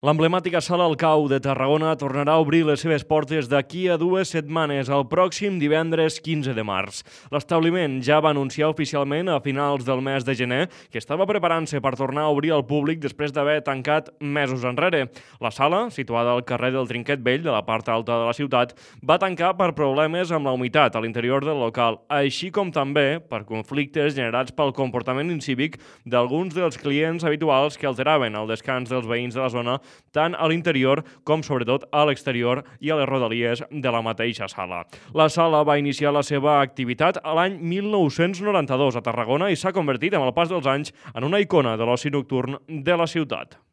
L'emblemàtica Sala El Cau de Tarragona tornarà a obrir les seves portes d'aquí a dues setmanes, el pròxim divendres 15 de març. L'establiment ja va anunciar oficialment a finals del mes de gener que estava preparant-se per tornar a obrir al públic després d'haver tancat mesos enrere. La sala, situada al carrer del Trinquet Vell, de la part alta de la ciutat, va tancar per problemes amb la humitat a l'interior del local, així com també per conflictes generats pel comportament incívic d'alguns dels clients habituals que alteraven el descans dels veïns de la zona tant a l'interior com sobretot a l'exterior i a les rodalies de la mateixa sala. La sala va iniciar la seva activitat a l'any 1992 a Tarragona i s'ha convertit amb el pas dels anys en una icona de l'oci nocturn de la ciutat.